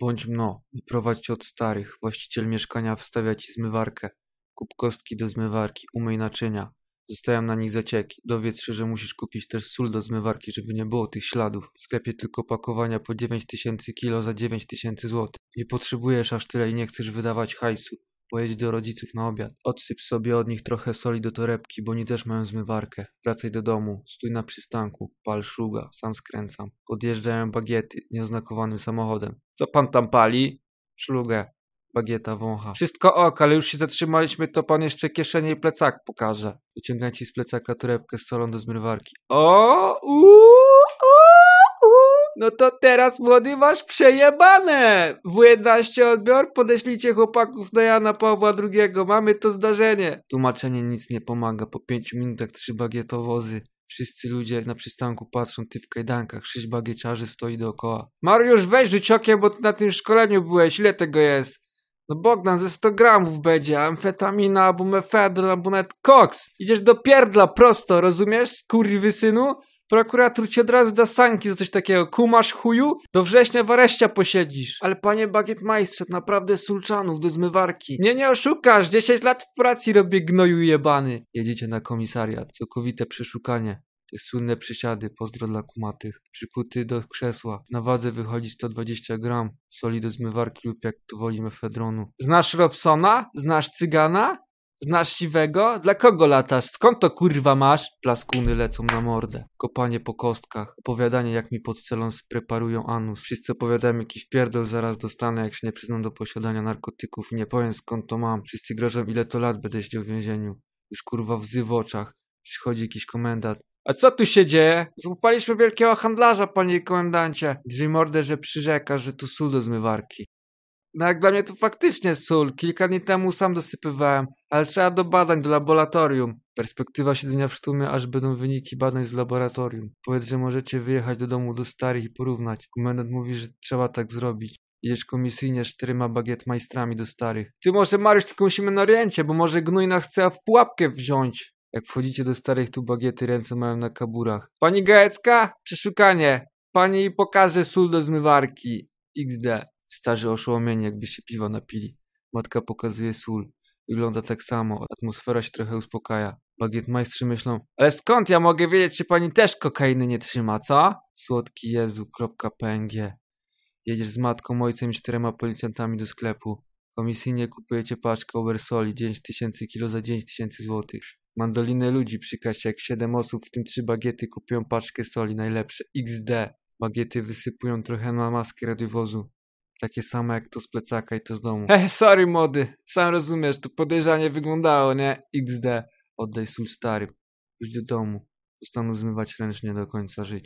Bądź mno, wyprowadź cię od starych. Właściciel mieszkania wstawia ci zmywarkę. Kup kostki do zmywarki, umyj naczynia. Zostają na nich zacieki. Dowiedz się, że musisz kupić też sól do zmywarki, żeby nie było tych śladów. W sklepie tylko pakowania po 9000 kilo za 9000 zł. Nie potrzebujesz aż tyle i nie chcesz wydawać hajsu. Pojedź do rodziców na obiad. Odsyp sobie od nich trochę soli do torebki, bo oni też mają zmywarkę. Wracaj do domu, stój na przystanku, pal szluga, sam skręcam. Podjeżdżają bagiety nieoznakowanym samochodem. Co pan tam pali? Szlugę. Bagieta wącha. Wszystko ok, ale już się zatrzymaliśmy, to pan jeszcze kieszenie i plecak pokaże. Wyciągam ci z plecaka torebkę z solą do zmywarki. O, uuu, no to teraz młody masz przejebane! W11 odbiór, podeślijcie chłopaków na Jana Pawła II, mamy to zdarzenie. Tłumaczenie nic nie pomaga, po pięciu minutach trzy bagietowozy. Wszyscy ludzie na przystanku patrzą, ty w kajdankach, sześć bagieciarzy stoi dookoła. Mariusz, weź rzuć okiem, bo ty na tym szkoleniu byłeś, ile tego jest? No Bogdan, ze 100 gramów będzie, amfetamina, albo mefedron, albo nawet koks. Idziesz do pierdla prosto, rozumiesz, synu? Prokurator ci od razu da sanki za coś takiego. Kumasz chuju? Do września w areszcie posiedzisz. Ale panie bagietmajstrze, naprawdę sulczanów do zmywarki. Nie, nie oszukasz. 10 lat w pracy robię gnoju jebany. Jedziecie na komisariat. Całkowite przeszukanie. Te słynne przysiady, pozdro dla kumatych. Przykuty do krzesła. Na wadze wychodzi 120 gram. Soli do zmywarki lub jak tu woli mefedronu. Znasz Robsona? Znasz Cygana? Znasz siwego? Dla kogo latasz? Skąd to kurwa masz? Plaskuny lecą na mordę. Kopanie po kostkach. Opowiadanie jak mi pod celą spreparują anus. Wszyscy opowiadają jakiś pierdol zaraz dostanę jak się nie przyznam do posiadania narkotyków nie powiem skąd to mam. Wszyscy grożą ile to lat będę siedział w więzieniu. Już kurwa łzy w oczach. Przychodzi jakiś komendant. A co tu się dzieje? Złapaliśmy wielkiego handlarza, panie komendancie. Drzyj mordę, że przyrzeka, że tu sól do zmywarki. No jak dla mnie to faktycznie sól. Kilka dni temu sam dosypywałem, ale trzeba do badań, do laboratorium. Perspektywa siedzenia w sztumie, aż będą wyniki badań z laboratorium. Powiedz, że możecie wyjechać do domu do starych i porównać. Komendant mówi, że trzeba tak zrobić. Jedziesz komisyjnie czterema bagietmajstrami do starych. Ty może Mariusz, tylko musimy na oriencie, bo może gnój nas chce w pułapkę wziąć. Jak wchodzicie do starych, tu bagiety ręce mają na kaburach. Pani Gajecka? Przeszukanie. Pani pokaże sól do zmywarki. XD. Starzy oszołomieni, jakby się piwa napili. Matka pokazuje sól. Wygląda tak samo. Atmosfera się trochę uspokaja. Bagietmajstrzy myślą, ale skąd ja mogę wiedzieć, czy pani też kokainy nie trzyma, co? Słodki Jezu, kropka PNG. Jedziesz z matką, ojcem i czterema policjantami do sklepu. Komisyjnie kupujecie paczkę oversoli 9 tysięcy kilo za 9 tysięcy złotych. Mandoliny ludzi przy jak 7 osób, w tym 3 bagiety kupują paczkę soli najlepsze. XD. Bagiety wysypują trochę na maskę radiowozu. Takie same jak to z plecaka i to z domu. Heh, sorry młody, sam rozumiesz, to podejrzanie wyglądało, nie? XD. Oddaj sól stary. Pójdź do domu. Zostanę zmywać ręcznie do końca życia.